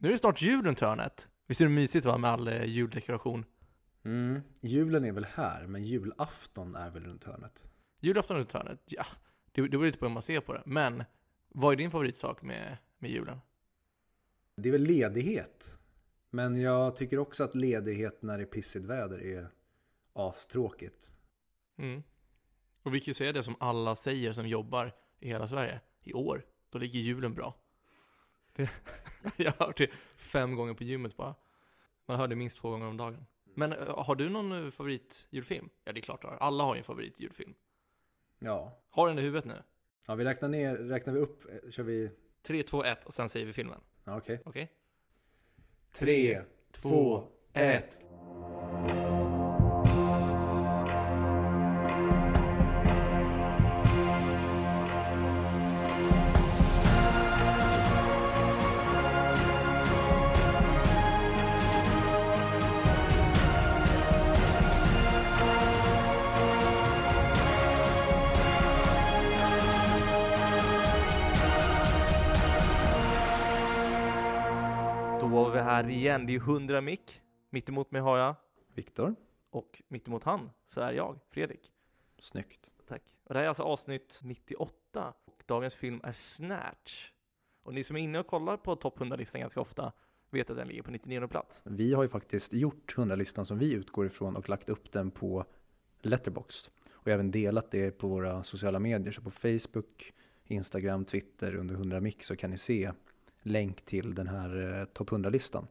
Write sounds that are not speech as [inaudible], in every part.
Nu är det snart jul runt hörnet. Visst är det mysigt va, med all eh, juldekoration? Mm. Julen är väl här, men julafton är väl runt hörnet? Julafton runt hörnet, ja. Det, det beror lite på hur man ser på det. Men, vad är din favoritsak med, med julen? Det är väl ledighet. Men jag tycker också att ledighet när det är pissigt väder är astråkigt. Mm. Och vi kan ju säga det som alla säger som jobbar i hela Sverige. I år, då ligger julen bra. [laughs] Jag har hört det fem gånger på gymmet bara. Man hör det minst två gånger om dagen. Men har du någon favoritjulfilm? Ja, det är klart du har. Alla har ju en favoritjulfilm. Ja. Har du den i huvudet nu? Ja, vi räknar ner, räknar vi upp, eh, kör vi... 3, 2, 1 och sen säger vi filmen. Okej. Okay. Okej? Okay. 3, 2, 1. Här igen. Det är 100 mick. Mittemot mig har jag Viktor. Och mittemot han så är jag Fredrik. Snyggt. Tack. Och det här är alltså avsnitt 98 och dagens film är Snatch. Och ni som är inne och kollar på topp 100-listan ganska ofta vet att den ligger på 99 plats. Vi har ju faktiskt gjort 100-listan som vi utgår ifrån och lagt upp den på Letterboxd. Och även delat det på våra sociala medier, så på Facebook, Instagram, Twitter under 100 mix så kan ni se länk till den här eh, topp 100-listan.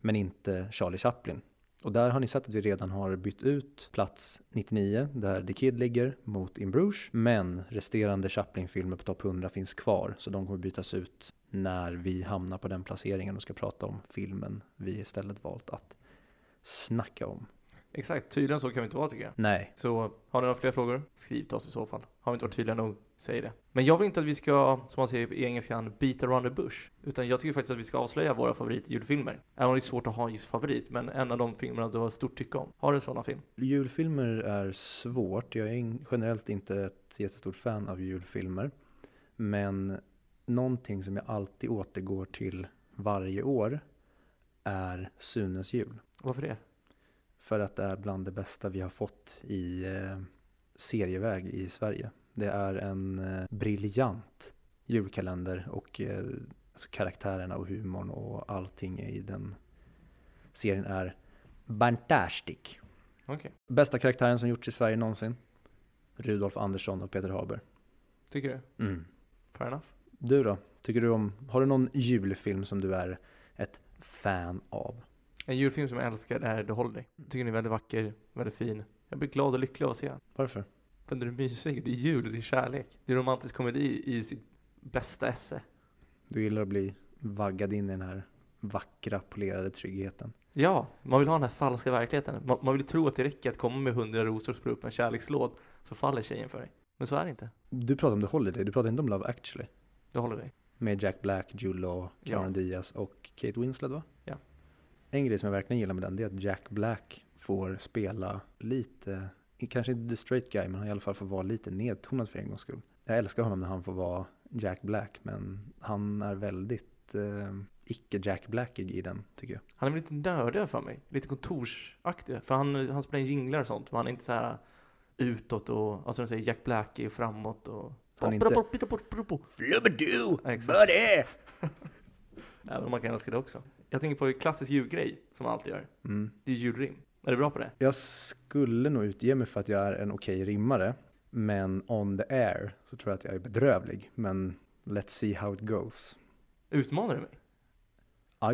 Men inte Charlie Chaplin. Och där har ni sett att vi redan har bytt ut plats 99 där The Kid ligger mot In Bruges. Men resterande Chaplin-filmer på topp 100 finns kvar så de kommer bytas ut när vi hamnar på den placeringen och ska prata om filmen vi istället valt att snacka om. Exakt, tydligen så kan vi inte vara tycker jag. Nej, Så har ni några fler frågor? Skriv till oss i så fall. Har vi inte varit tydliga nog, säg det. Men jag vill inte att vi ska, som man säger i engelskan, beat around the bush. Utan jag tycker faktiskt att vi ska avslöja våra favoritjulfilmer. Även om det är svårt att ha just favorit, men en av de filmerna du har stort tycke om. Har du en sådan film? julfilmer är svårt. Jag är generellt inte ett jättestort fan av julfilmer. Men någonting som jag alltid återgår till varje år är Sunes jul. Varför det? För att det är bland det bästa vi har fått i eh, serieväg i Sverige. Det är en eh, briljant julkalender och eh, alltså karaktärerna och humorn och allting i den serien är fantastic. Okej, Bästa karaktären som gjorts i Sverige någonsin. Rudolf Andersson och Peter Haber. tycker du? Mm. Fair enough. Du då? Tycker du om, har du någon julfilm som du är ett fan av? En julfilm som jag älskar är The Holiday. Jag tycker den är väldigt vacker, väldigt fin. Jag blir glad och lycklig av att se den. Varför? För den är mysig, det är jul, det är kärlek. Det är romantisk komedi i sitt bästa esse. Du gillar att bli vaggad in i den här vackra polerade tryggheten. Ja, man vill ha den här falska verkligheten. Man, man vill tro att det räcker att komma med hundra rosor och språ upp en kärlekslåd så faller tjejen för dig. Men så är det inte. Du pratar om The Holiday, du pratar inte om Love actually. Håller dig. Med Jack Black, Jude Law, Cameron Diaz och Kate Winslet va? En grej som jag verkligen gillar med den det är att Jack Black får spela lite, kanske inte the straight guy, men han i alla fall får vara lite nedtonad för en gångs skull. Jag älskar honom när han får vara Jack Black, men han är väldigt eh, icke Jack Blackig i den tycker jag. Han är lite nördig för mig. Lite kontorsaktig. För han, han spelar in jinglar och sånt. Men han är inte så här utåt och, alltså de säger Jack Black är framåt och... Han är inte- Flubbadoo, buddy! [laughs] Även om man kan älska det också. Jag tänker på en klassisk julgrej som man alltid gör. Mm. Det är julrim. Är du bra på det? Jag skulle nog utge mig för att jag är en okej rimmare. Men on the air så tror jag att jag är bedrövlig. Men let's see how it goes. Utmanar du mig?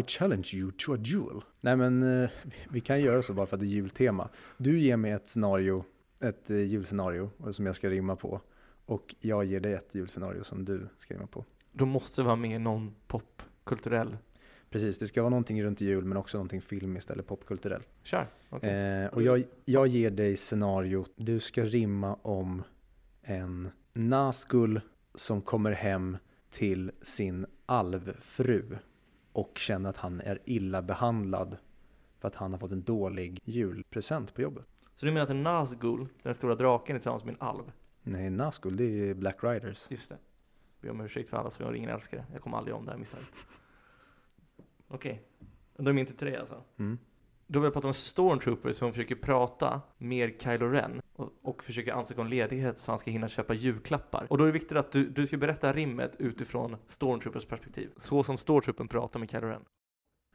I challenge you to a duel. Nej men eh, vi kan göra så bara för att det är jultema. Du ger mig ett scenario, ett eh, julscenario som jag ska rimma på. Och jag ger dig ett julscenario som du ska rimma på. Då måste vara med någon popkulturell. Precis, det ska vara någonting runt jul men också någonting filmiskt eller popkulturellt. Kör! Okej. Eh, och jag, jag ger dig scenariot. Du ska rimma om en Nazgul som kommer hem till sin alvfru och känner att han är illa behandlad för att han har fått en dålig julpresent på jobbet. Så du menar att en Nazgul, den stora draken, är tillsammans med en alv? Nej, Nazgul, det är Black Riders. Just det. Be om ursäkt för alla som jag ingen älskare. Jag kommer aldrig om det här misstaget. Okej. Okay. De är inte dig alltså? Mm. Då vill jag prata om en stormtrooper som försöker prata med Kylo Ren och, och försöker ansöka om ledighet så han ska hinna köpa julklappar. Och då är det viktigt att du, du ska berätta rimmet utifrån stormtroopers perspektiv. Så som stormtroopern pratar med Kylo Ren.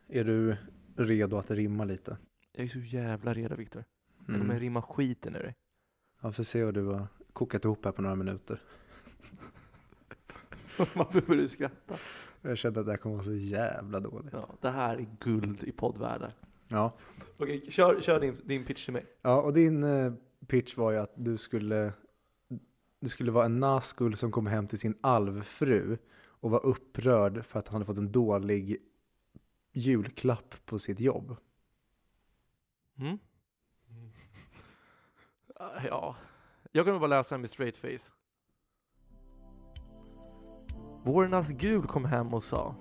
Är du redo att rimma lite? Jag är så jävla redo Viktor. Jag Mm. kommer rimma skiten ur dig. Ja, får se vad du har kokat ihop här på några minuter. Varför börjar du skratta? Jag kände att det här kommer vara så jävla dåligt. Ja, det här är guld i poddvärldar. Ja, Okej, kör, kör din, din pitch till mig. ja och din eh, pitch var ju att du skulle, det skulle vara en Nazgul som kom hem till sin alvfru och var upprörd för att han hade fått en dålig julklapp på sitt jobb. Mm. Ja, jag kommer bara läsa den med straight face. Vårenas gud kom hem och sa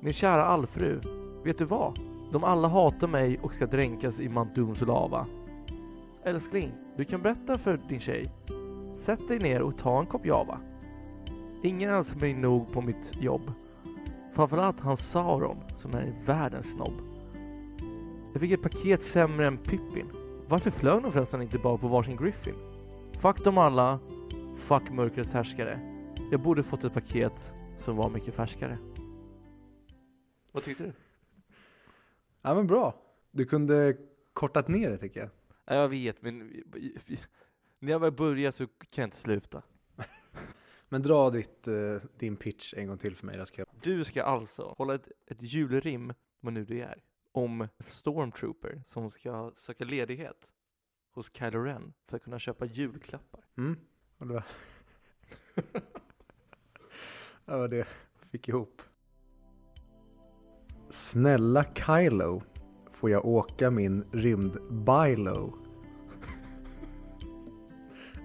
Min kära allfru, vet du vad? De alla hatar mig och ska dränkas i Mantuns lava. Älskling, du kan berätta för din tjej. Sätt dig ner och ta en kopp java. Ingen älskar mig nog på mitt jobb. Framförallt han Sauron som är världens snobb. Jag fick ett paket sämre än Pippin. Varför flög de förresten inte bara på varsin Griffin? Fuck dem alla. Fuck mörkrets härskare. Jag borde fått ett paket som var mycket färskare. Vad tyckte du? Ja men bra. Du kunde kortat ner det tycker jag. Ja, jag vet, men när jag väl börjar så kan jag inte sluta. [laughs] Men dra ditt, eh, din pitch en gång till för mig. då ska jag... Du ska alltså hålla ett, ett julrim, vad nu det är, om Stormtrooper som ska söka ledighet hos Kylo Ren för att kunna köpa julklappar. Mm. Och det [laughs] ja, det var det jag fick ihop. Snälla Kylo, får jag åka min rymd-Bilo? [laughs]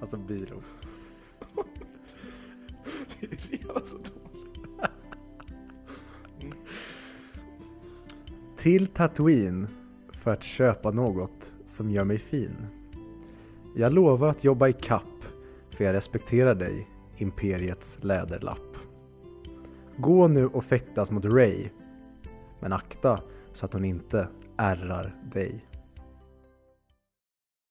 alltså Bilo. Det är redan så dåligt. Till Tatooine för att köpa något som gör mig fin. Jag lovar att jobba i kapp för jag respekterar dig, Imperiets läderlapp. Gå nu och fäktas mot Ray, men akta så att hon inte ärrar dig.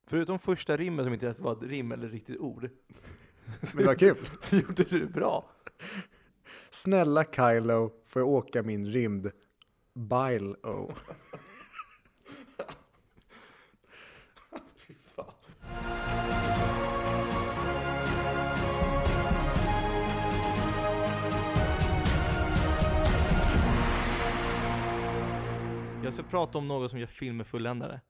Förutom första rimmet som inte ens var ett rim eller ett riktigt ord. [laughs] Men det var kul. [laughs] Så gjorde du bra. Snälla Kylo, får jag åka min rymd Bilo? [laughs] Jag ska prata om något som gör filmer fulländade.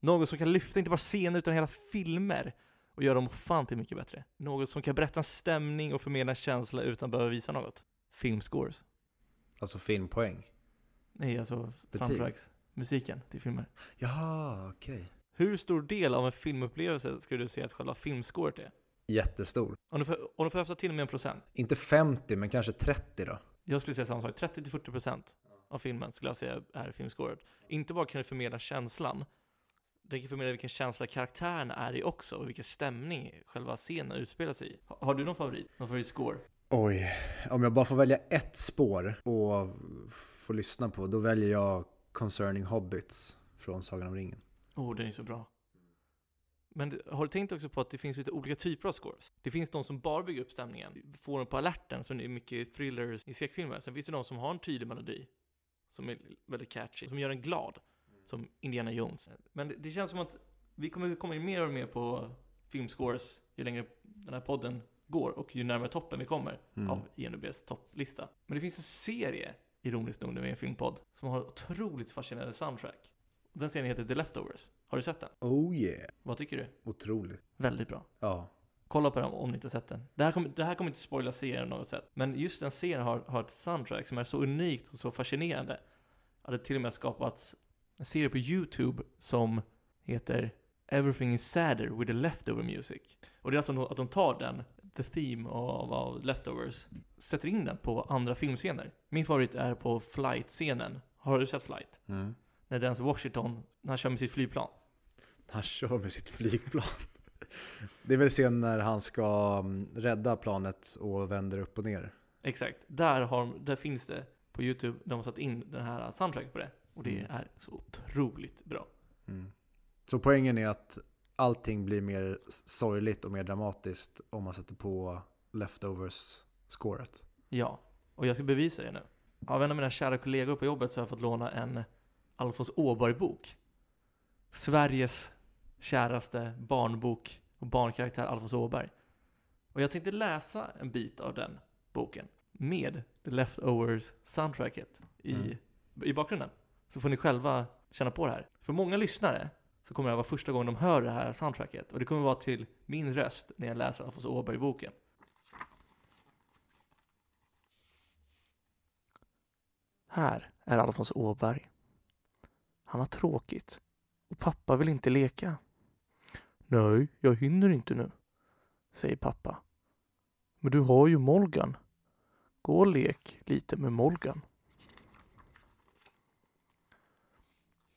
Något som kan lyfta inte bara scener utan hela filmer och göra dem ofantligt mycket bättre. Något som kan berätta en stämning och förmedla en känsla utan att behöva visa något. Filmscores. Alltså filmpoäng. Nej, alltså Betyg. soundtracks. Musiken till filmer. Jaha, okej. Hur stor del av en filmupplevelse skulle du säga att själva filmscoret är? Jättestor. Om du får, om du får höfta till med en procent. Inte 50, men kanske 30 då. Jag skulle säga samma sak. 30-40% av filmen skulle jag säga är filmscoret. Inte bara kan det förmedla känslan. Det kan förmedla vilken känsla karaktärerna är i också och vilken stämning själva scenen utspelar sig i. Ha- Har du någon favorit? Någon favoritscore? Oj, om jag bara får välja ett spår och få lyssna på, då väljer jag Concerning Hobbits från Sagan om ringen. Oh, den är så bra. Men har du tänkt också på att det finns lite olika typer av scores? Det finns de som bara bygger upp stämningen, får den på alerten, som det är mycket thrillers i skräckfilmer. Sen finns det de som har en tydlig melodi, som är väldigt catchy, som gör en glad, som Indiana Jones. Men det, det känns som att vi kommer komma in mer och mer på filmscores ju längre den här podden går och ju närmare toppen vi kommer Mm. av INUBs topplista. Men det finns en serie, ironiskt nog, nu i en filmpodd, som har otroligt fascinerande soundtrack. Den serien heter The Leftovers. Har du sett den? Oh yeah, Vad tycker du? otroligt. Väldigt bra. Ja, Kolla på den om ni inte har sett den. Det här kommer, det här kommer inte spoila serien på något sätt. Men just den serien har, har ett soundtrack som är så unikt och så fascinerande. Att det till och med skapats en serie på YouTube som heter Everything is sadder with the leftover music. Och det är alltså att de tar den, the theme av, av Leftovers, sätter in den på andra filmscener. Min favorit är på flight-scenen. Har du sett Flight? mm. När Denzel Washington, när han kör med sitt flygplan. han kör med sitt flygplan. [laughs] Det är väl scenen när han ska mm, rädda planet och vänder upp och ner. Exakt. Där, har, där finns det på YouTube. De har satt in den här soundtracket på det. Och det Mm. är så otroligt bra. Mm. Så poängen är att allting blir mer sorgligt och mer dramatiskt om man sätter på leftovers-scoret. Ja, och jag ska bevisa det nu. Av en av mina kära kollegor på jobbet så har jag fått låna en Alfons Åberg-bok. Sveriges käraste barnbok och barnkaraktär Alfons Åberg. Och jag tänkte läsa en bit av den boken med The Leftovers soundtracket i, Mm. i bakgrunden. Så får ni själva känna på det här. För många lyssnare så kommer det här vara första gången de hör det här soundtracket. Och det kommer vara till min röst när jag läser Alfons Åberg-boken. Här är Alfons Åberg. Han har tråkigt och pappa vill inte leka. Nej, jag hinner inte nu, säger pappa. Men du har ju Molgan. Gå och lek lite med Molgan.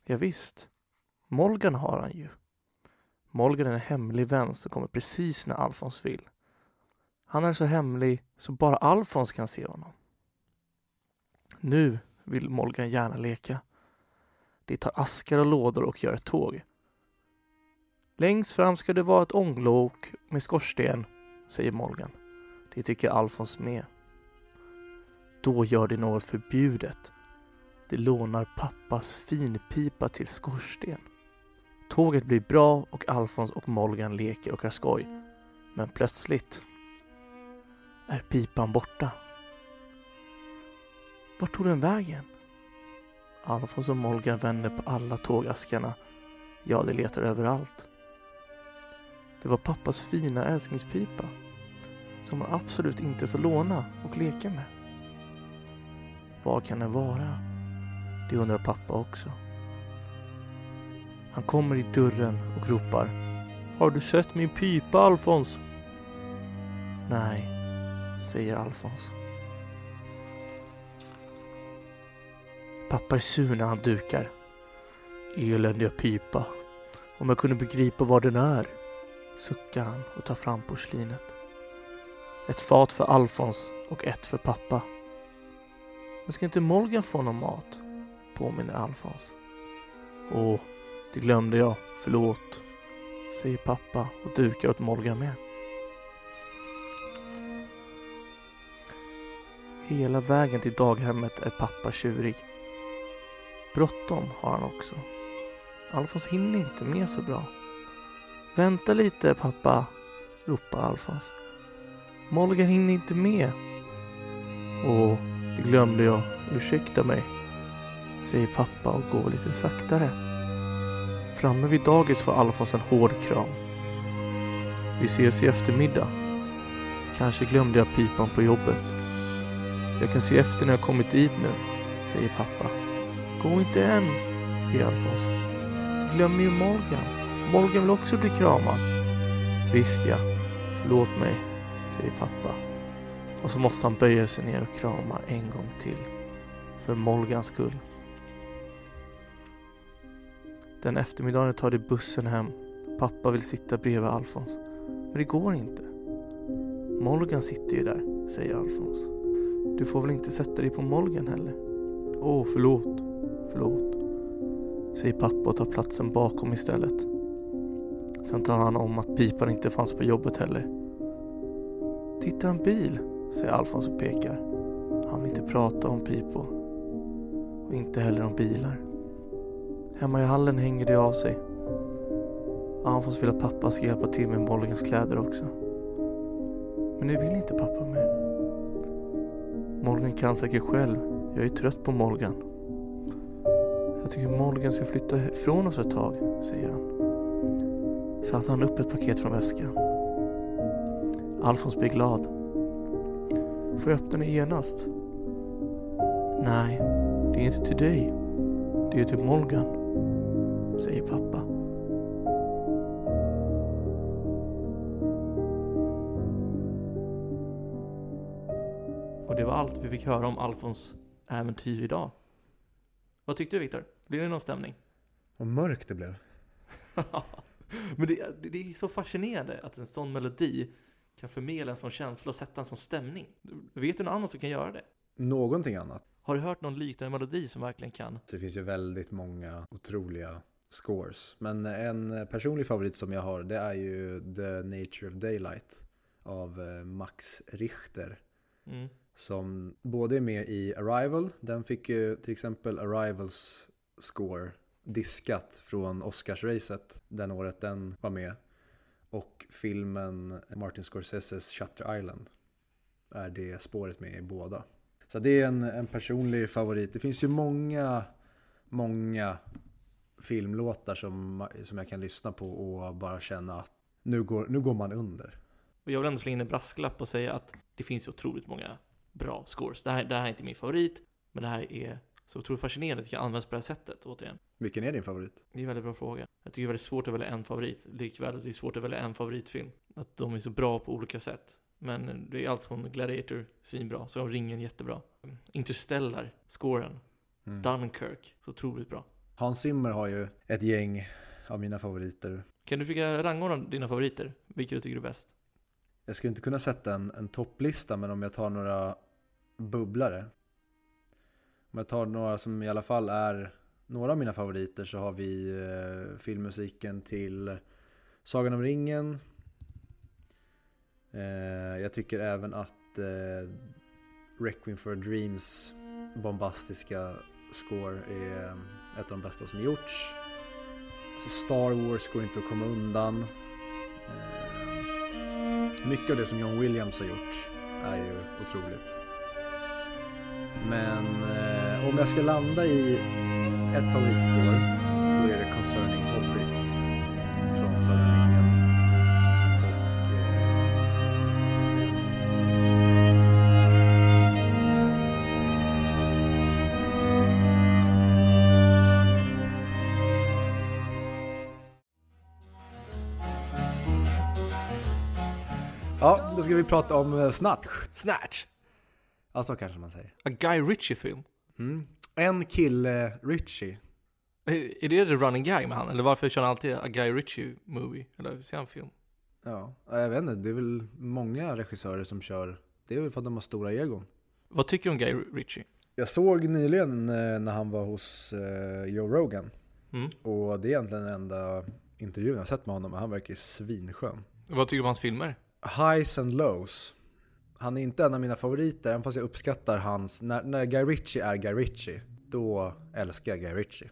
Ja, visst. Molgan har han ju. Molgan är en hemlig vän som kommer precis när Alfons vill. Han är så hemlig så bara Alfons kan se honom. Nu vill Molgan gärna leka. De tar askar och lådor och gör ett tåg. Längst fram ska det vara ett ånglok med skorsten, säger Morgan. Det tycker Alfons med. Då gör de något förbjudet. De lånar pappas finpipa till skorsten. Tåget blir bra och Alfons och Morgan leker och har skoj. Men plötsligt är pipan borta. Vart tog den vägen? Alfons och Molgan vänder på alla tågaskarna. Ja, de letar överallt. Det var pappas fina älsklingspipa som man absolut inte får låna och leka med. Var kan den vara? Det undrar pappa också. Han kommer i dörren och ropar. Har du sett min pipa, Alfons? Nej, säger Alfons. Pappa är sur när han dukar. Eländiga pipa. Om jag kunde begripa vad den är, suckar han och tar fram porslinet. Ett fat för Alfons och ett för pappa. Men ska inte Molgan få någon mat? Påminner Alfons. Åh, det glömde jag. Förlåt, säger pappa och dukar åt Molgan med. Hela vägen till daghemmet är pappa tjurig. Bråttom har han också. Alfons hinner inte med så bra. Vänta lite pappa, ropar Alfons. Molgan hinner inte med. Åh, det glömde jag. Ursäkta mig, säger pappa och går lite saktare. Framme vid dagis får Alfons en hård kram. Vi ses i eftermiddag. Kanske glömde jag pipan på jobbet. Jag kan se efter när jag kommit dit nu, säger pappa. Gå inte än, ber Alfons. Du glömmer ju Morgan. Morgan vill också bli kramad. Visst ja, förlåt mig, säger pappa. Och så måste han böja sig ner och krama en gång till. För Molgans skull. Den eftermiddagen tar de bussen hem. Pappa vill sitta bredvid Alfons. Men det går inte. Morgan sitter ju där, säger Alfons. Du får väl inte sätta dig på Morgan heller? Åh, oh, förlåt. Förlåt. Säger pappa och tar platsen bakom istället. Sen tar han om att pipan inte fanns på jobbet heller. Titta en bil, säger Alfons och pekar. Han vill inte prata om pipor. Och inte heller om bilar. Hemma i hallen hänger det av sig. Alfons vill att pappa ska hjälpa till med Mollingans kläder också. Men det vill inte pappa mer. Morgan kan säkert själv. Jag är trött på Morgan. Jag tycker Morgan ska flytta ifrån oss ett tag, säger han. Så tar han upp ett paket från väskan. Alfons blir glad. Får jag öppna den genast? Nej, det är inte till dig. Det är till Morgan, säger pappa. Och det var allt vi fick höra om Alfons äventyr idag. Vad tyckte du Viktor? Blev det någon stämning? Vad mörkt det blev. [laughs] Men det, det är så fascinerande att en sån melodi kan förmedla en sån känsla och sätta en sån stämning. Vet du någon annan som kan göra det? Någonting annat. Har du hört någon liknande melodi som verkligen kan? Det finns ju väldigt många otroliga scores. Men en personlig favorit som jag har det är ju The Nature of Daylight av eh, Max Richter. Mm. Som både är med i Arrival, den fick ju till exempel Arrivals score diskat från Oscarsracet den året den var med. Och filmen Martin Scorseses Shutter Island är det spåret med i båda. Så det är en, en personlig favorit. Det finns ju många, många filmlåtar som, som jag kan lyssna på och bara känna att nu går, nu går man under. Och jag vill ändå slå in en brasklapp och säga att det finns otroligt många bra scores. Det här, det här är inte min favorit, men det här är så otroligt fascinerande att det kan användas på det här sättet, återigen. Vilken är din favorit? Det är en väldigt bra fråga. Jag tycker det är väldigt svårt att välja en favorit, likväl det är svårt att välja en favoritfilm. Att de är så bra på olika sätt. Men det är allt från Gladiator, svinbra, så Ringen jättebra. Interstellar, scoren, Mm. Dunkirk, så otroligt bra. Hans Zimmer har ju ett gäng av mina favoriter. Kan du försöka rangordna dina favoriter? Vilka du tycker är bäst? Jag skulle inte kunna sätta en, en topplista, men om jag tar några bubblare. Om jag tar några som i alla fall är några av mina favoriter så har vi eh, filmmusiken till Sagan om ringen. Eh, jag tycker även att eh, Requiem for a Dreams bombastiska score är ett av de bästa som gjorts. Alltså Star Wars går inte att komma undan. Eh, mycket av det som John Williams har gjort är ju otroligt. Men eh, om jag ska landa i ett favoritspår då är det Concerning Hobbits från Sagan om ringen. Och, Ja, då ska vi prata om eh, Snatch. Snatch! Ja, så kanske man säger. A Guy Ritchie-film. Mm. En kille, Richie. Är är det the running guy med han? Eller varför kör han alltid A Guy Ritchie-movie? Eller ser han film? Ja, jag vet inte. Det är väl många regissörer som kör. Det är väl för att de har stora egon. Vad tycker du om Guy Ritchie? Jag såg nyligen eh, när han var hos eh, Joe Rogan. Mm. Och det är egentligen den enda intervjun jag sett med honom. Han verkar svinskön. Vad tycker du om hans filmer? Highs and lows. Han är inte en av mina favoriter, även fast jag uppskattar hans... När, när Guy Ritchie är Guy Ritchie, då älskar jag Guy Ritchie.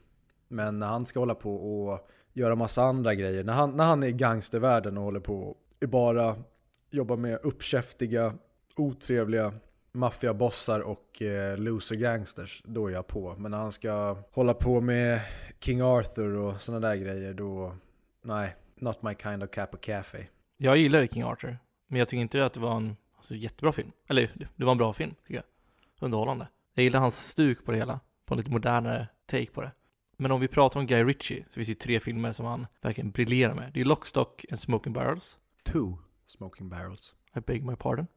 Men när han ska hålla på och göra massa andra grejer, när han, när han är i gangstervärlden och håller på och bara jobbar med uppkäftiga, otrevliga maffiabossar och eh, loser gangsters, då är jag på. Men när han ska hålla på med King Arthur och sådana där grejer, då... Nej, not my kind of cap of cafe. Jag gillade King Arthur, men jag tycker inte att det var en alltså, jättebra film. Eller det var en bra film, tycker jag. Underhållande. Jag gillar hans stuk på det hela, på en lite modernare take på det. Men om vi pratar om Guy Ritchie, så finns det ju tre filmer som han verkligen briljerar med. Det är Lockstock and Smoking Barrels, Two smoking barrels. I beg my pardon.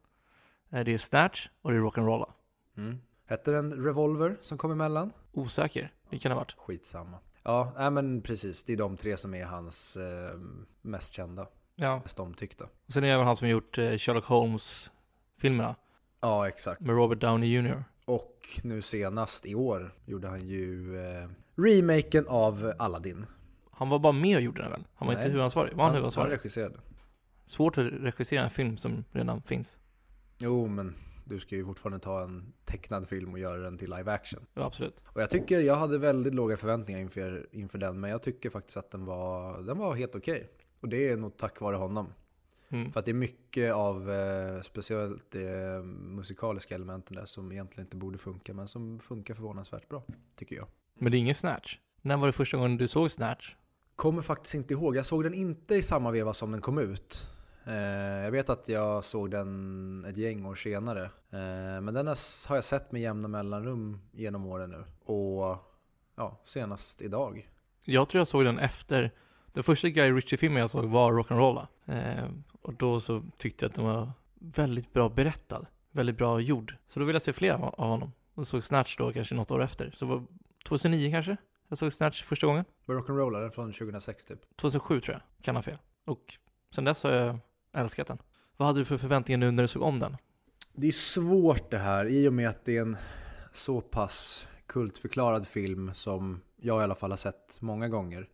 Eh, Det är Snatch och det är Rock'n'Rolla. Mm. Hette den Revolver som kom emellan? Osäker, det kan det ha varit. Skitsamma. Ja, nej men precis. Det är de tre som är hans eh, mest kända, Ja. mest omtyckta. Och sen är det även han som gjort eh, Sherlock Holmes-filmerna Ja, exakt. med Robert Downey Jr. Och nu senast i år gjorde han ju eh, remaken av Aladdin. Han var bara med och gjorde den väl? Han var Nej. inte huvudansvarig? Var han, han huvudansvarig? regisserade. Svårt att regissera en film som redan finns. Jo, men du ska ju fortfarande ta en tecknad film och göra den till live action. Ja, absolut. Och jag tycker, jag hade väldigt låga förväntningar inför, inför den, men jag tycker faktiskt att den var, den var helt okej. Och det är nog tack vare honom. Mm. För att det är mycket av eh, speciellt det musikaliska elementen där som egentligen inte borde funka, men som funkar förvånansvärt bra, tycker jag. Men det är ingen Snatch. När var det första gången du såg Snatch? Kommer faktiskt inte ihåg, jag såg den inte i samma veva som den kom ut. Eh, jag vet att jag såg den ett gäng år senare. Eh, men den har har jag sett med jämna mellanrum genom åren nu. Och ja, senast idag. Jag tror jag såg den efter, den första Guy Ritchie-filmen jag såg var Rock'n'Rolla. Eh, och då så tyckte jag att den var väldigt bra berättad. Väldigt bra gjord. Så då ville jag se fler av honom. Och såg Snatch då kanske något år efter. Så det var 2009 kanske? Jag såg Snatch första gången. Var Rock'n'Roll den från 2006 typ? 2007 tror jag, kan ha fel. Och sen dess har jag älskat den. Vad hade du för förväntningar nu när du såg om den? Det är svårt det här i och med att det är en så pass kultförklarad film som jag i alla fall har sett många gånger.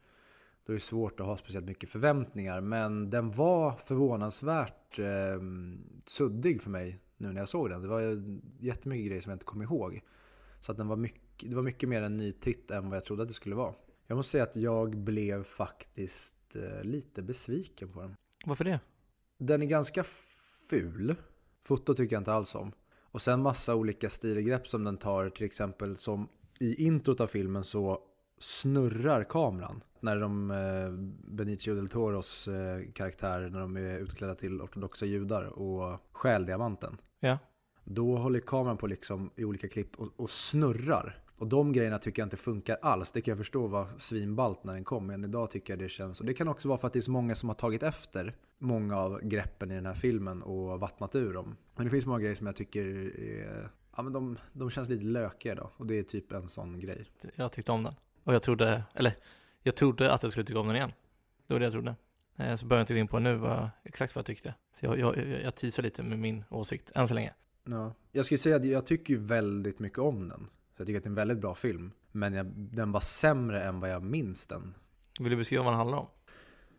Då är det svårt att ha speciellt mycket förväntningar. Men den var förvånansvärt eh, suddig för mig nu när jag såg den. Det var jättemycket grejer som jag inte kom ihåg. Så att den var mycket, det var mycket mer en ny titt än vad jag trodde att det skulle vara. Jag måste säga att jag blev faktiskt eh, lite besviken på den. Varför det? Den är ganska ful. Foto tycker jag inte alls om. Och sen massa olika stilgrepp som den tar. Till exempel som i introt av filmen så snurrar kameran. När de, eh, Benicio del Toros eh, karaktärer, när de är utklädda till ortodoxa judar och stjäl diamanten. Ja. Då håller kameran på liksom i olika klipp och, och snurrar. Och de grejerna tycker jag inte funkar alls. Det kan jag förstå var svinbalt när den kom. Men idag tycker jag det känns... Och det kan också vara för att det är så många som har tagit efter många av greppen i den här filmen och vattnat ur dem. Men det finns många grejer som jag tycker är... Ja men de, de känns lite lökiga då. Och det är typ en sån grej. Jag tyckte om den. Och jag trodde, eller jag trodde att jag skulle tycka om den igen. Det var det jag trodde. Eh, så börjar jag inte gå in på nu vad, exakt vad jag tyckte. Så jag, jag, jag teasar lite med min åsikt, än så länge. Ja. Jag skulle säga att jag tycker väldigt mycket om den. Jag tycker att det är en väldigt bra film. Men jag, den var sämre än vad jag minns den. Vill du beskriva vad den handlar om?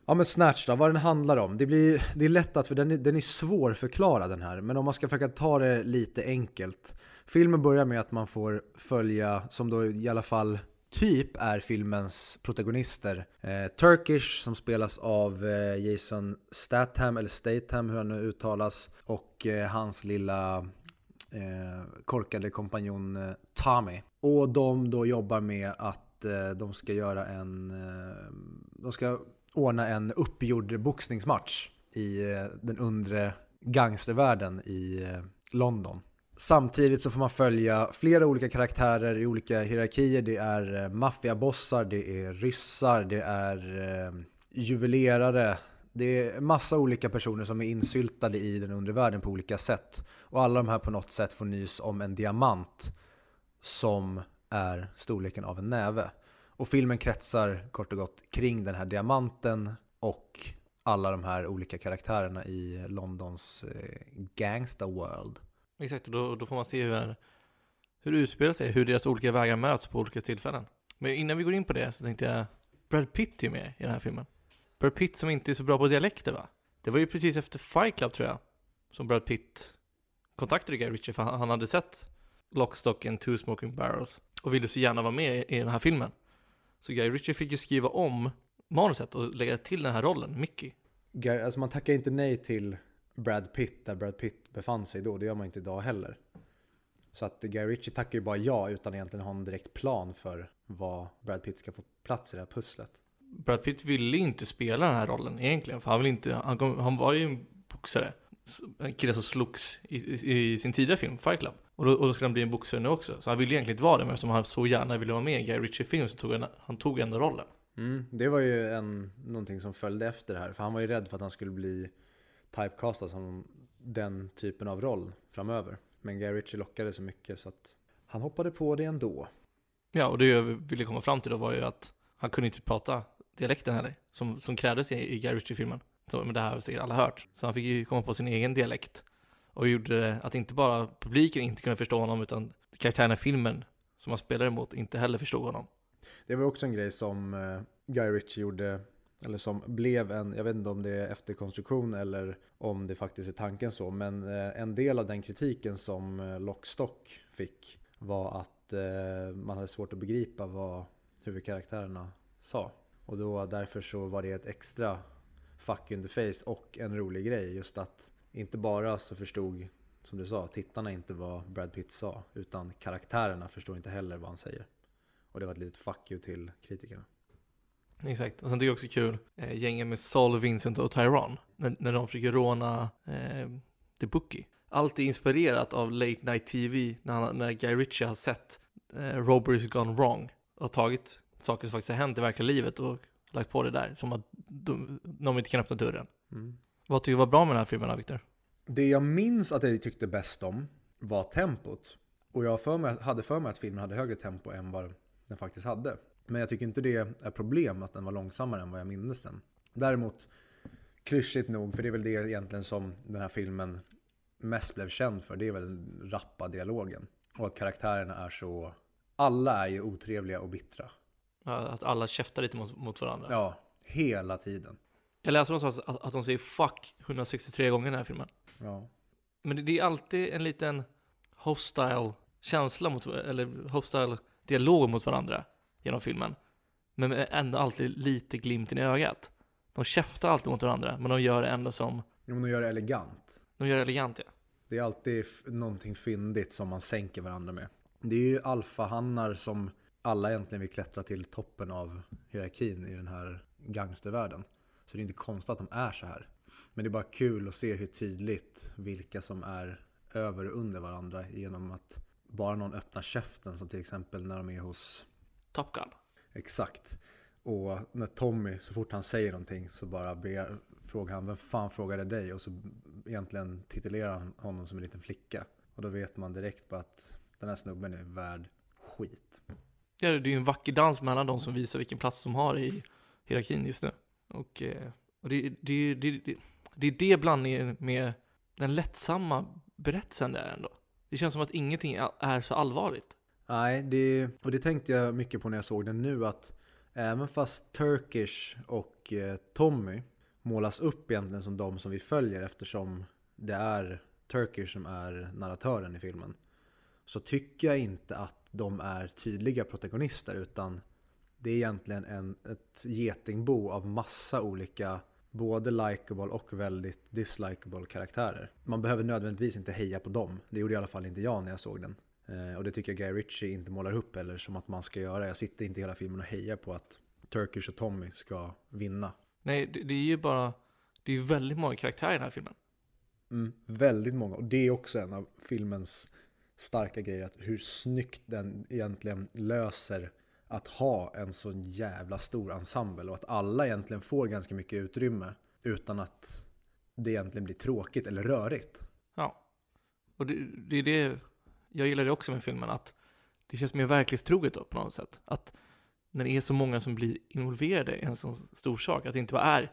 Ja men Snatch då, vad den handlar om. Det, blir, det är lätt att, för den är, den är svårförklarad den här. Men om man ska försöka ta det lite enkelt. Filmen börjar med att man får följa, som då i alla fall typ är filmens protagonister. Eh, Turkish som spelas av eh, Jason Statham, eller Statham hur han nu uttalas. Och eh, hans lilla eh, korkade kompanjon eh, Tommy. Och de då jobbar med att eh, de ska göra en... Eh, de ska ordna en uppgjord boxningsmatch i eh, den undre gangstervärlden i eh, London. Samtidigt så får man följa flera olika karaktärer i olika hierarkier. Det är eh, maffiabossar, det är ryssar, det är eh, juvelerare. Det är massa olika personer som är insyltade i den undre världen på olika sätt. Och alla de här på något sätt får nys om en diamant som är storleken av en näve. Och filmen kretsar kort och gott kring den här diamanten och alla de här olika karaktärerna i Londons eh, gangsta world. Exakt, och då, då får man se hur, hur det utspelar sig, hur deras olika vägar möts på olika tillfällen. Men innan vi går in på det så tänkte jag, Brad Pitt är med i den här filmen. Brad Pitt som inte är så bra på dialekter va? Det var ju precis efter Fight Club tror jag, som Brad Pitt kontaktade Guy Ritchie för han hade sett Lockstock and Two Smoking Barrels och ville så gärna vara med i den här filmen. Så Guy Ritchie fick ju skriva om manuset och lägga till den här rollen, Mickey. Guy, Alltså man tackar inte nej till Brad Pitt där Brad Pitt befann sig då. Det gör man inte idag heller. Så att Guy Ritchie tackar ju bara ja utan egentligen ha en direkt plan för vad Brad Pitt ska få plats i det här pusslet. Brad Pitt ville inte spela den här rollen egentligen. För han, vill inte, han, kom, han var ju en boxare. En kille som slogs i, i, i sin tidigare film, Fight Club. Och då, och då skulle han bli en boxare nu också. Så han ville egentligen inte vara det, men eftersom han så gärna ville vara med i Guy Ritchie-film så tog han, han tog ändå rollen. Mm, det var ju en, någonting som följde efter det här. För han var ju rädd för att han skulle bli typecastad som den typen av roll framöver. Men Guy Ritchie lockade så mycket så att han hoppade på det ändå. Ja, och det jag ville komma fram till då var ju att han kunde inte prata dialekten heller, som, som krävdes i, i Guy Ritchie-filmen. Men det här har säkert alla hört. Så han fick ju komma på sin egen dialekt. Och gjorde att inte bara publiken inte kunde förstå honom, utan karaktärerna i filmen som han spelade emot inte heller förstod honom. Det var också en grej som eh, Guy Ritchie gjorde eller som blev en, jag vet inte om det är efterkonstruktion eller om det faktiskt är tanken så, men eh, en del av den kritiken som eh, Lockstock fick var att eh, man hade svårt att begripa vad huvudkaraktärerna sa. Och då därför så var det ett extra fuck in the face och en rolig grej. Just att inte bara så förstod, som du sa, tittarna inte vad Brad Pitt sa, utan karaktärerna förstod inte heller vad han säger. Och det var ett litet fuck you till kritikerna. Exakt, och sen tycker jag också kul, eh, gängen med Saul, Vincent och Tyrone, när, när de försöker råna eh, The Bookie. Allt är inspirerat av Late Night TV, när, han, när Guy Ritchie har sett eh, Robberies Gone Wrong och tagit saker som faktiskt har hänt i verkliga livet och lagt på det där, som att de, de inte kan öppna dörren. Mm. Vad tycker du var bra med den här filmen, Victor? Det jag minns att jag tyckte bäst om var tempot. Och jag för mig, hade för mig att filmen hade högre tempo än vad den faktiskt hade. Men jag tycker inte det är problem att den var långsammare än vad jag minns den. Däremot, klyschigt nog, för det är väl det egentligen som den här filmen mest blev känd för, det är väl den rappa dialogen. Och att karaktärerna är så, alla är ju otrevliga och bittra. Ja, Att alla käftar lite mot, mot varandra. Ja, hela tiden. Jag läste någonstans att, att de säger 'fuck' 163 gånger i den här filmen. Ja. Men det, det är alltid en liten hostile känsla mot, eller hostile dialog mot varandra genom filmen. Men ändå alltid lite glimten i ögat. De käftar alltid mot varandra, men de gör det ändå som, Jo, men de gör det elegant. de gör det elegant ja. Det är alltid någonting fyndigt som man sänker varandra med. Det är ju alfahannar som alla egentligen vill klättra till toppen av hierarkin i den här gangstervärlden. Så det är inte konstigt att de är så här. Men det är bara kul att se hur tydligt vilka som är över och under varandra genom att bara någon öppnar käften som till exempel när de är hos Top Gun. Exakt. Och när Tommy, så fort han säger någonting så bara ber, frågar han vem fan frågade dig? Och så egentligen titulerar han honom som en liten flicka. Och då vet man direkt på att den här snubben är värd skit. Ja, det är ju en vacker dans mellan de som visar vilken plats de har i hierarkin just nu. Och, eh, och det, det, det, det, det är det blandningen med den lättsamma berättelsen där ändå. Det känns som att ingenting är- är så allvarligt. Nej, det, och det tänkte jag mycket på när jag såg den nu att även fast Turkish och eh, Tommy målas upp egentligen som de som vi följer eftersom det är Turkish som är narratören i filmen. Så tycker jag inte att de är tydliga protagonister utan det är egentligen en, ett getingbo av massa olika både likable och väldigt dislikable karaktärer. Man behöver nödvändigtvis inte heja på dem. Det gjorde i alla fall inte jag när jag såg den. Eh, och det tycker jag Guy Ritchie inte målar upp heller som att man ska göra. Jag sitter inte hela filmen och hejar på att Turkish och Tommy ska vinna. Nej, det, det är ju bara, det är ju väldigt många karaktärer i den här filmen. Mm, väldigt många. Och det är också en av filmens starka grejer. Att hur snyggt den egentligen löser att ha en så jävla stor ensemble. Och att alla egentligen får ganska mycket utrymme. Utan att det egentligen blir tråkigt eller rörigt. Ja. Och det, det är det, jag gillar det också med filmen, att det känns mer verklighetstroget då på något sätt. Att när det är så många som blir involverade i en sån stor sak, att det inte bara är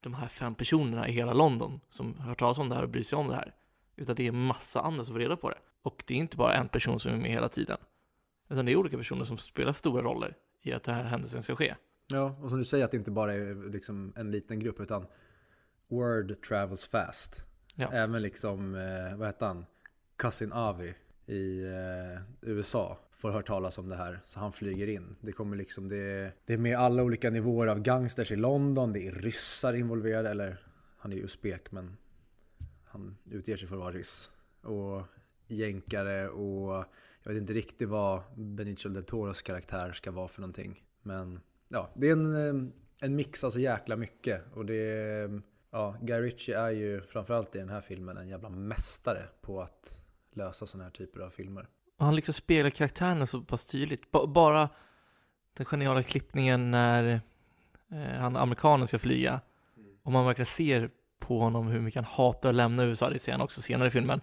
de här fem personerna i hela London som hört talas om det här och bryr sig om det här. Utan det är massa andra som får reda på det. Och det är inte bara en person som är med hela tiden. Utan det är olika personer som spelar stora roller i att det här händelsen ska ske. Ja, och som du säger att det inte bara är liksom en liten grupp utan word travels fast. Ja. Även liksom, eh, vad heter han? Cousin Avi i eh, USA får höra talas om det här. Så han flyger in. Det kommer liksom, det, det är med alla olika nivåer av gangsters i London. Det är ryssar involverade, eller han är ju usbek men han utger sig för att vara ryss. Och jänkare och jag vet inte riktigt vad Benicio del Toros karaktär ska vara för någonting. Men ja, det är en, eh, en mix av så jäkla mycket. Och det är, ja, Guy Ritchie är ju framförallt i den här filmen en jävla mästare på att lösa sådana här typer av filmer. Och han liksom speglar karaktärerna så pass tydligt. Ba- bara den geniala klippningen när eh, han amerikanen ska flyga. Och man verkligen ser på honom hur mycket han hatar att lämna USA. Det ser han också senare i filmen.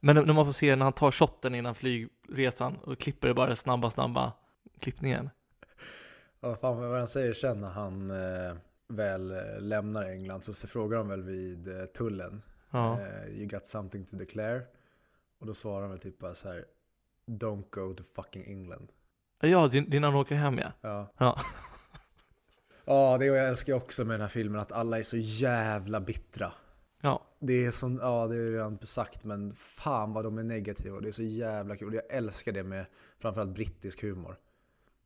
Men när man får se när han tar shotten innan flygresan och klipper det bara snabba, snabba klippningen. Ja, fan vad han säger sen när han eh, väl eh, lämnar England så, frågar de väl vid eh, tullen. Ja. Eh, you got something to declare? Och då svarar han väl typ bara så här. Don't go to fucking England. Ja, det det är när han åker hem ja. Ja. Ja. Ja, det jag älskar jag också med den här filmen att alla är så jävla bittra. Ja. Det är sån, ja det är redan sagt men fan vad de är negativa och det är så jävla kul. Jag älskar det med framförallt brittisk humor.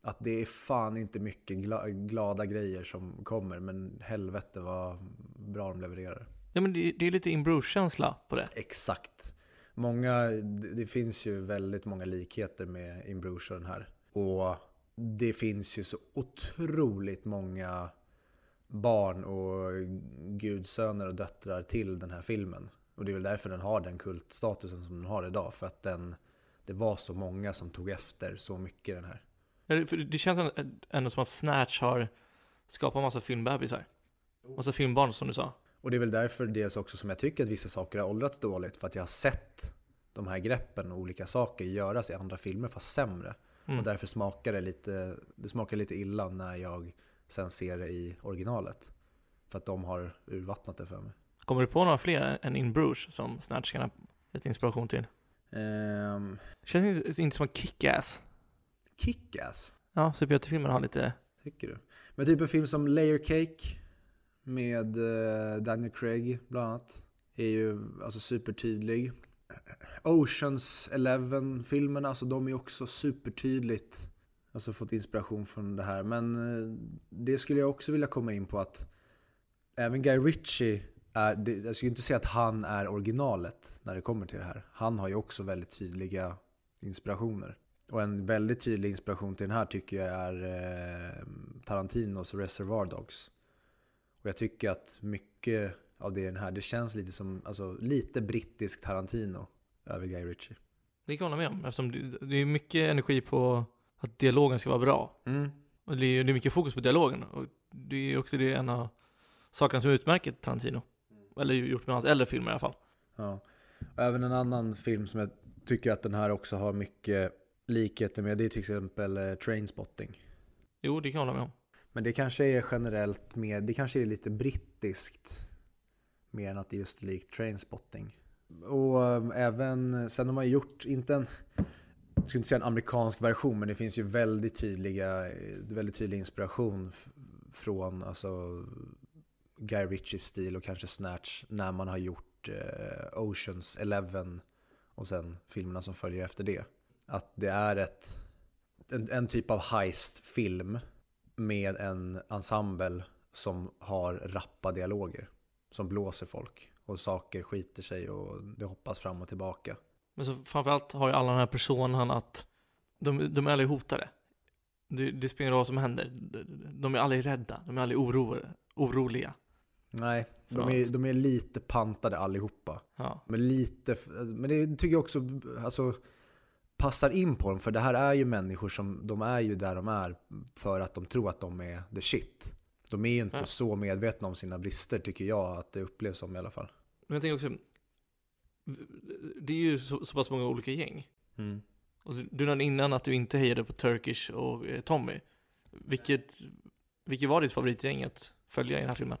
Att det är fan inte mycket gla, glada grejer som kommer men helvete vad bra de levererar. Ja men det, det är lite In Bruce-känsla på det. Exakt. Många, det finns ju väldigt många likheter med In och den här. Och det finns ju så otroligt många barn och gudsöner och döttrar till den här filmen. Och det är väl därför den har den kultstatusen som den har idag. För att den, det var så många som tog efter så mycket i den här. Det- känns ändå- ändå som att Snatch har skapat massa filmbebisar. Massa filmbarn som du sa. Och det är väl därför dels också som jag tycker att vissa saker har åldrats dåligt. För att jag har sett de här greppen och olika saker göras i andra filmer fast sämre. Mm. Och därför smakar det lite, det smakar lite illa när jag sen ser det i originalet. För att de har urvattnat det för mig. Kommer du på några fler än In Bruges som Snatch kan ha gett inspiration till? Ehm, Känns inte, inte som en kick-ass. Kick-Ass, Ja, superhjältefilmerna har lite... tycker du? Men typ en film som Layer Cake med eh, Daniel Craig bland annat är ju alltså supertydlig. Oceans Eleven-filmerna, alltså de är också supertydligt alltså fått inspiration från det här. Men eh, det skulle jag också vilja komma in på att även Guy Ritchie är, det, jag skulle inte säga att han är originalet när det kommer till det här. Han har ju också väldigt tydliga inspirationer. Och en väldigt tydlig inspiration till den här tycker jag är eh, Tarantinos Reservoir Dogs. Och jag tycker att mycket av det den här, det känns lite som, alltså lite brittisk Tarantino över Guy Ritchie. Det kan jag hålla med om, eftersom det, det är mycket energi på att dialogen ska vara bra. Mm. Och det är, det är mycket fokus på dialogen. Och det är också det en av sakerna som utmärker Tarantino. Eller gjort med hans äldre filmer i alla fall. Ja. Och även en annan film som jag tycker att den här också har mycket likheter med, det är till exempel eh, Trainspotting. Jo, det kan jag hålla med om. Men det kanske är generellt mer, det kanske är lite brittiskt. Mer än att det just är likt Trainspotting. Och eh, även, sen har man gjort, inte en, jag skulle inte säga en amerikansk version, men det finns ju väldigt tydliga, eh, väldigt tydlig inspiration från alltså Guy Ritchies stil och kanske Snatch när man har gjort eh, Oceans Eleven och sen filmerna som följer efter det. Att det är ett, en, en typ av heist-film med en ensemble som har rappa dialoger. Som blåser folk och saker skiter sig och det hoppas fram och tillbaka. Men så framförallt har ju alla den här personen att de, de är aldrig hotade. Det, det spelar ingen roll vad som händer. De- är aldrig rädda. De är aldrig oro, oroliga. Nej, de är, de är lite pantade allihopa. Ja. Men lite, men det tycker jag också alltså, passar in på dem. För det här är ju människor som, de är ju där de är för att de tror att de är the shit. De är ju inte Ja. så medvetna om sina brister tycker jag att det upplevs som i alla fall. Men jag tänker också, det är ju så, så pass många olika gäng. Mm. Och du, du nämnde innan att du inte hejade på Turkish och eh, Tommy. Vilket, vilket var ditt favoritgäng att följa i den här filmen?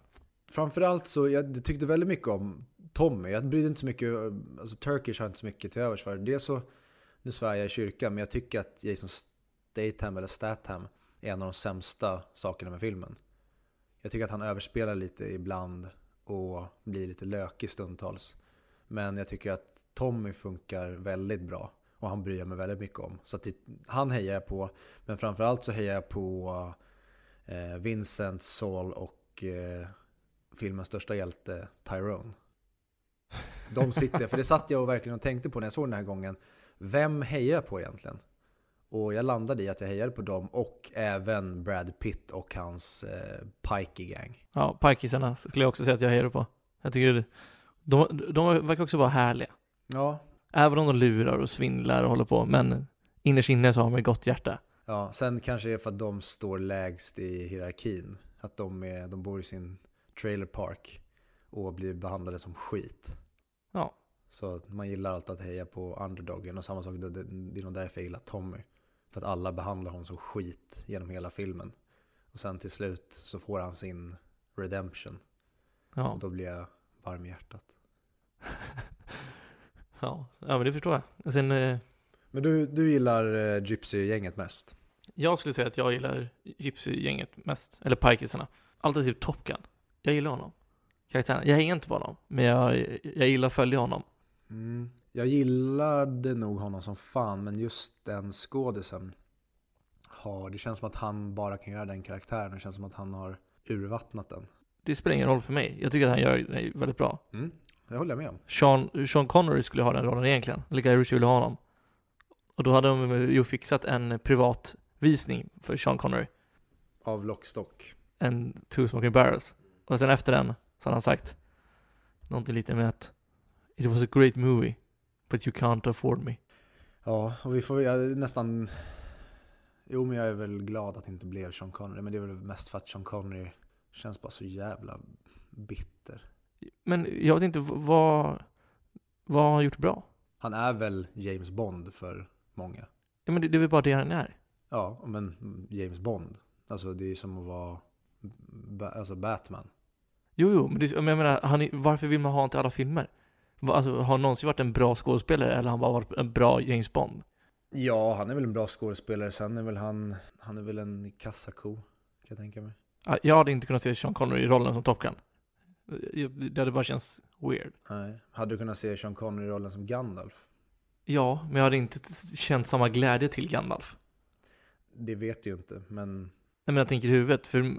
Framförallt så, jag tyckte väldigt mycket om Tommy. Jag brydde inte så mycket, alltså Turkish har inte så mycket till övers för. Det är så, nu svär jag i kyrkan, men jag tycker att Jason Statham eller Statham är en av de sämsta sakerna med filmen. Jag tycker att han överspelar lite ibland och blir lite lökig stundtals. Men jag tycker att Tommy funkar väldigt bra och han bryr jag mig väldigt mycket om. Så att det, han hejar jag på, men framförallt så hejar jag på eh, Vincent, Saul och eh, filmens största hjälte Tyrone. De sitter, för det satt jag och verkligen och tänkte på när jag såg den här gången. Vem hejar jag på egentligen? Och jag landade i att jag hejade på dem och även Brad Pitt och hans eh, Pikey Gang. Ja, Parkisarna skulle jag också säga att jag hejade på. Jag tycker de, de verkar också vara härliga. Ja, Även om de lurar och svindlar och håller på, men innerst inne så har de ett gott hjärta. ja, sen kanske det är för att de står lägst i hierarkin. Att de, är, de bor i sin trailer park och blir behandlade som skit. Ja. Så man gillar alltid att heja på underdogen och samma sak, det, det, är nog därför jag gillar Tommy. För att alla behandlar honom som skit genom hela filmen. Och sen till slut så får han sin redemption. Ja. Och då blir jag varm i hjärtat. [laughs] ja. ja, men det förstår jag. Och sen, eh, Men du, du gillar eh, Gypsy-gänget mest? jag skulle säga att jag gillar Gypsy-gänget mest. Eller Parkisarna. Alternativt Top Gun. Jag gillar honom. Karaktären. Jag hänger inte på honom, men jag, jag gillar att följa honom. Mm. Jag gillade nog honom som fan, men just den skådisen har, det känns som att han bara kan göra den karaktären. Det känns som att han har urvattnat den. Det spelar ingen roll för mig. Jag tycker att han gör det väldigt bra. Mm. Det håller jag med om. Sean, Sean Connery skulle ha den rollen egentligen. Guy Ritchie ville ha honom. Och då hade de ju fixat en privat visning för Sean Connery. Av Lockstock. En Two Smoking Barrels. Och sen efter den så hade han sagt någonting lite med att It was a great movie, but you can't afford me. Ja, och vi får jag nästan... Jo, men jag är väl glad att det inte blev Sean Connery. Men det är väl mest för att Sean Connery känns bara så jävla bitter. Men jag vet inte vad, vad har han gjort bra? Han är väl James Bond för många. Ja, men det, det är väl bara det han är. Ja, men James Bond. Alltså det är som att vara ba- alltså Batman. Jo, jo, men det, men jag menar, han, varför vill man ha honom till alla filmer? Alltså, har han någonsin varit en bra skådespelare eller har han bara varit en bra James Bond? Ja, han är väl en bra skådespelare. Sen är väl han, han är väl en kassako, kan jag tänka mig. Ja, Jag hade inte kunnat se Sean Connery i rollen som Top Gun. Det hade bara känts weird. Nej. Hade du kunnat se Sean Connery i rollen som Gandalf? Ja, men jag hade inte känt samma glädje till Gandalf. Det vet du ju inte, men Nej men jag tänker i huvudet, för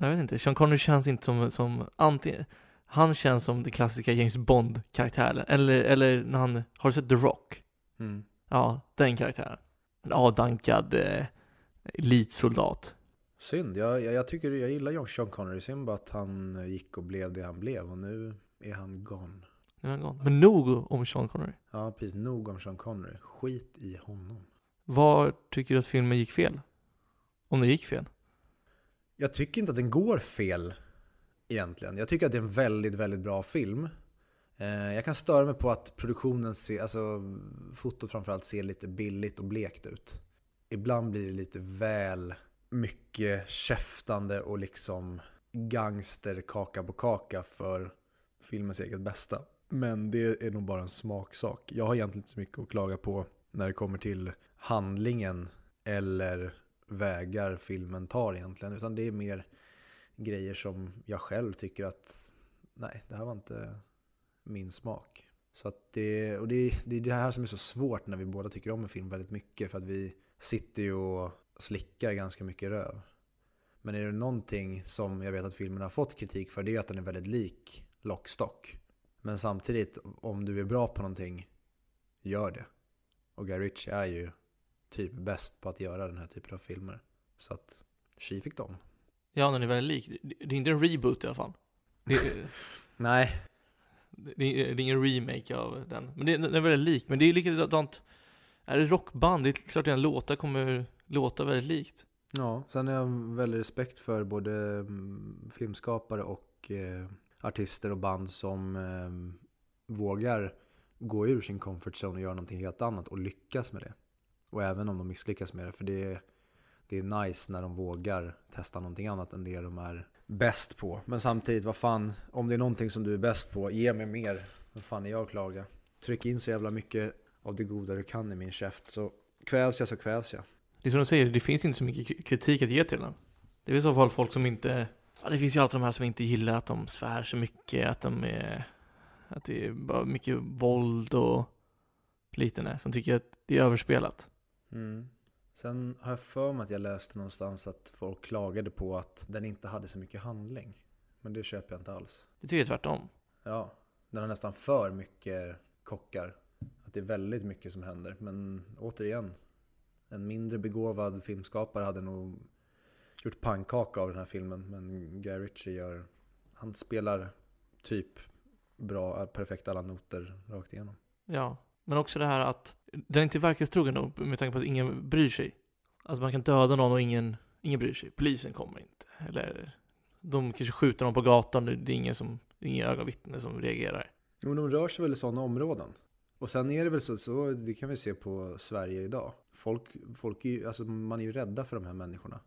jag vet inte, Sean Connery känns inte som, som antingen, han känns som den klassiska James Bond-karaktären, eller, eller när han, har du sett The Rock? mm. Ja, den karaktären. En avdankad eh, elitsoldat. synd. Jag, jag, jag tycker jag gillar John- Sean Connery. Synd bara att han gick och blev det han blev och nu är han gone. Nu är han gone. Men nog om Sean Connery. Ja, precis. Nog om Sean Connery. Skit i honom. Var tycker du att filmen gick fel? Om det gick fel? Jag tycker inte att den går fel egentligen. Jag tycker att det är en väldigt, väldigt bra film. Eh, jag kan störa mig på att produktionen ser, alltså fotot framförallt ser lite billigt och blekt ut. Ibland blir det lite väl mycket käftande och liksom gangster kaka på kaka för filmens eget bästa. Men det är nog bara en smaksak. Jag har egentligen inte så mycket att klaga på när det kommer till handlingen eller vägar filmen tar egentligen. Utan det är mer grejer som jag själv tycker att nej, det här var inte min smak. Så att det, och det, det är det här som är så svårt när vi båda tycker om en film väldigt mycket. För att vi sitter ju och slickar ganska mycket röv. Men är det någonting som jag vet att filmen har fått kritik för det är att den är väldigt lik Lockstock. Men samtidigt, om du är bra på någonting, gör det. Och Guy Ritchie är ju typ bäst på att göra den här typen av filmer. Så att tji fick dem. Ja, den är väldigt lik. Det är inte en reboot i alla fall. Det är, [laughs] Nej, det är, det är ingen remake av den. Men det är, den är väldigt lik. Men det är likadant, är det rockband, det är klart att dina låtar kommer låta väldigt likt. Ja, sen har jag väldigt respekt för både mm, filmskapare och eh, artister och band som eh, vågar gå ur sin comfort zone och göra någonting helt annat och lyckas med det. Och även om de misslyckas med det, för det är, det är nice när de vågar testa någonting annat än det de är bäst på. Men samtidigt, vad fan, om det är någonting som du är bäst på, ge mig mer. Vad fan är jag att klaga? Tryck in så jävla mycket av det goda du kan i min käft, så kvävs jag så kvävs jag. Det är som du säger, det finns inte så mycket kritik att ge till den. Det är i så fall folk som inte, ja det finns ju alltid de här som inte gillar att de svär så mycket, att de är, att det är bara mycket våld och liknande, som tycker att det är överspelat. Mm. Sen har jag för mig att jag läste någonstans att folk klagade på att den inte hade så mycket handling. Men det köper jag inte alls. Det tycker jag tvärtom. Ja, den har nästan för mycket kockar. Att det är väldigt mycket som händer. Men återigen, en mindre begåvad filmskapare hade nog gjort pannkaka av den här filmen. Men Guy Ritchie gör, han spelar typ bra, perfekt alla noter rakt igenom. Ja, men också det här att den är inte verklighetstrogen då, med tanke på att ingen bryr sig. Alltså man kan döda någon och ingen, ingen bryr sig. Polisen kommer inte. Eller de kanske skjuter någon på gatan, det är ingen som, det är som reagerar. Jo, de rör sig väl i sådana områden. Och sen är det väl så, så det kan vi se på Sverige idag. Folk, folk är ju, alltså man är ju rädda för de här människorna.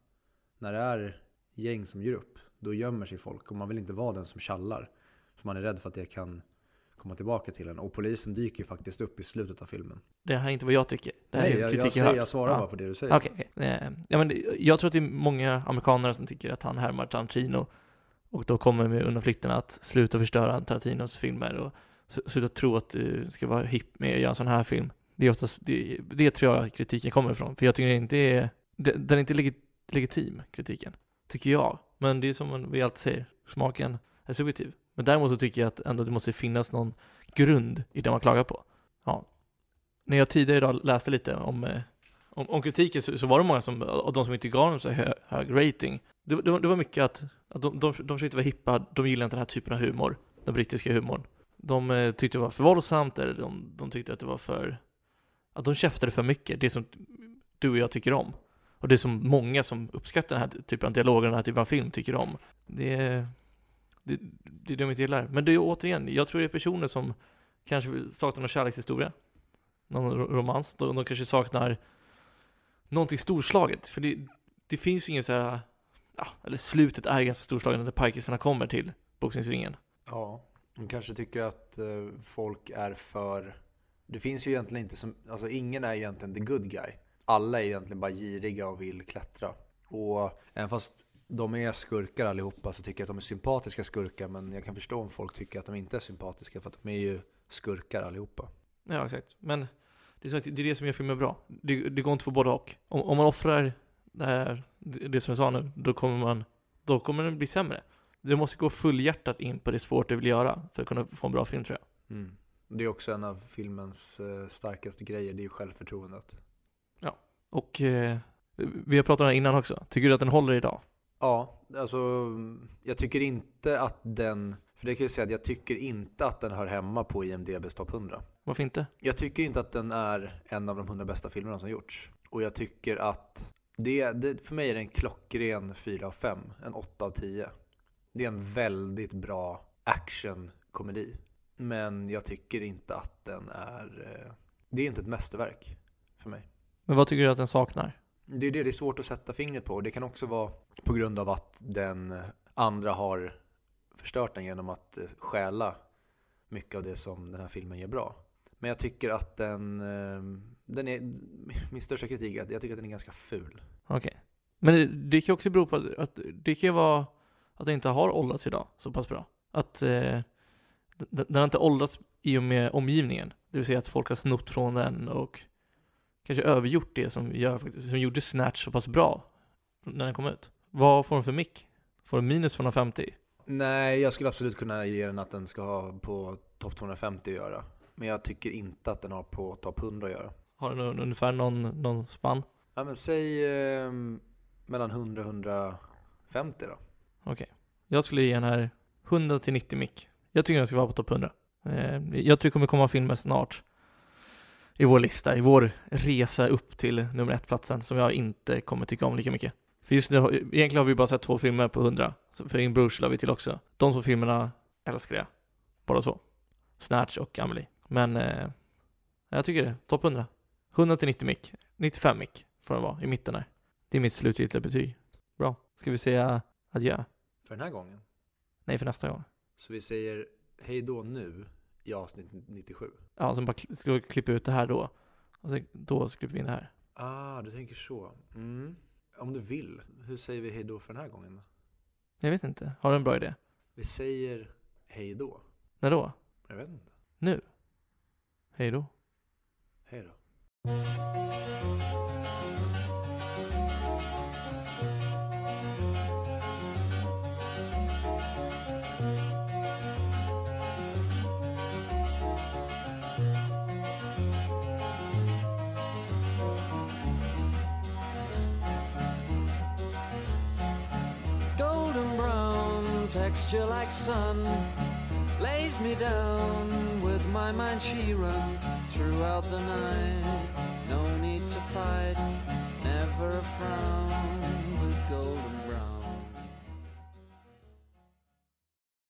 När det är gäng som gör upp, då gömmer sig folk och man vill inte vara den som kallar. För man är rädd för att det kan komma tillbaka till en. Och polisen dyker ju faktiskt upp i slutet av filmen. Det här är inte vad jag tycker. Det här Nej, är jag, kritik jag, säger, jag svarar Ja. bara på det du säger. Okej. Eh, ja, men jag tror att det är många amerikaner som tycker att han härmar Tarantino och då kommer med undanflykterna att sluta förstöra Tarantinos filmer och sluta tro att du ska vara hipp med att göra en sån här film. Det är oftast, det, det tror jag kritiken kommer ifrån, för jag tycker det inte är, det, den är inte legit, legitim, kritiken. Tycker jag. Men det är som vi alltid säger, smaken är subjektiv. Men däremot så tycker jag att ändå det måste finnas någon grund i det man klagar på. Ja. När jag tidigare idag läste lite om eh, om, om kritiken så, så var det många som, av de som inte gav dem så hög, hög rating, det, det, var, det var mycket att, att de, de, de försökte vara hippa, de gillade inte den här typen av humor, den brittiska humorn. De eh, tyckte det var för våldsamt, eller de, de tyckte att det var för, att de käftade för mycket, det som du och jag tycker om. Och det som många som uppskattar den här typen av dialoger, den här typen av film tycker om. Det är, det, det är det de inte gillar. Men det är återigen, jag tror det är personer som kanske saknar någon kärlekshistoria, någon romans, de, de kanske saknar någonting storslaget. För det, det finns ju ingen så här, ja, eller slutet är ganska storslaget när Parkisarna kommer till boxningsringen. Ja, De kanske tycker att eh, folk är för... Det finns ju egentligen inte som... Alltså ingen är egentligen the good guy. Alla är egentligen bara giriga och vill klättra. Och även fast de är skurkar allihopa så tycker jag att de är sympatiska skurkar. Men jag kan förstå om folk tycker att de inte är sympatiska för att de är ju skurkar allihopa. Ja, exakt. Men det är, det som gör filmen bra. Det, det går inte få både och. Om, om man offrar det här, det som jag sa nu, då kommer man, då kommer den bli sämre. Du måste gå fullhjärtat in på det spåret du vill göra för att kunna få en bra film tror jag. Mm. Det är också en av filmens eh, starkaste grejer, det är ju självförtroendet. Och eh, vi har pratat om det här innan också. Tycker du att den håller idag? Ja, alltså jag tycker inte att den, för det kan jag säga att jag tycker inte att den hör hemma på IMDBs topp 100. Varför inte? Jag tycker inte att den är en av de 100 bästa filmerna som gjorts. Och jag tycker att det, det för mig är det en klockren 4 av 5, en 8 av 10. Det är en väldigt bra actionkomedi. Men jag tycker inte att den är, eh, det är inte ett mästerverk för mig. Men vad tycker du att den saknar? Det är det, det är svårt att sätta fingret på. Det kan också vara på grund av att den andra har förstört den genom att eh, stjäla mycket av det som den här filmen gör bra. Men jag tycker att den, ehm, den är, [laughs] min största kritik är att jag tycker att den är ganska ful. Okej. Men det, det kan ju också bero på att, att det kan ju vara att den inte har åldrats idag så pass bra. Att eh, den, den har inte åldrats i och med omgivningen. Det vill säga att folk har snott från den och kanske övergjort det som, gör, som gjorde Snatch så pass bra när den kom ut. Vad får den för mick? Får den minus 250? Nej, jag skulle absolut kunna ge den att den ska ha på topp 250 att göra. Men jag tycker inte att den har på topp 100 att göra. Har den un- ungefär någon, någon spann? Ja men säg eh, mellan 100 och 150 då. Jag skulle ge den här 100 till 90 mick. Jag tycker den ska vara på topp 100. Eh, jag tror det kommer komma filmer snart i vår lista, i vår resa upp till nummer ett-platsen som jag inte kommer tycka om lika mycket. För just nu, egentligen har vi bara sett två filmer på 100, så för In Bruges la vi till också. De två filmerna älskar jag, båda två. Snatch och Amelie. Men eh, jag tycker det, topp 100. 100 till 90 mick, 95 mick får den vara i mitten där. Det är mitt slutgiltiga betyg. Bra. Ska vi säga adjö? För den här gången. Nej, för nästa gång. Så vi säger hej då nu i avsnitt 97. Ja, sen bara vi klippa ut det här då. Och sen, då klipper vi in det här. Ah, du tänker så. Mm. Om du vill, hur säger vi hej då för den här gången? Jag vet inte. Har du en bra idé? Vi säger hej då. När då? Jag vet inte. Nu? Hej då. Hej då. like sun lays me down with my mind. She runs throughout the night. No need to fight never a frown with golden brown.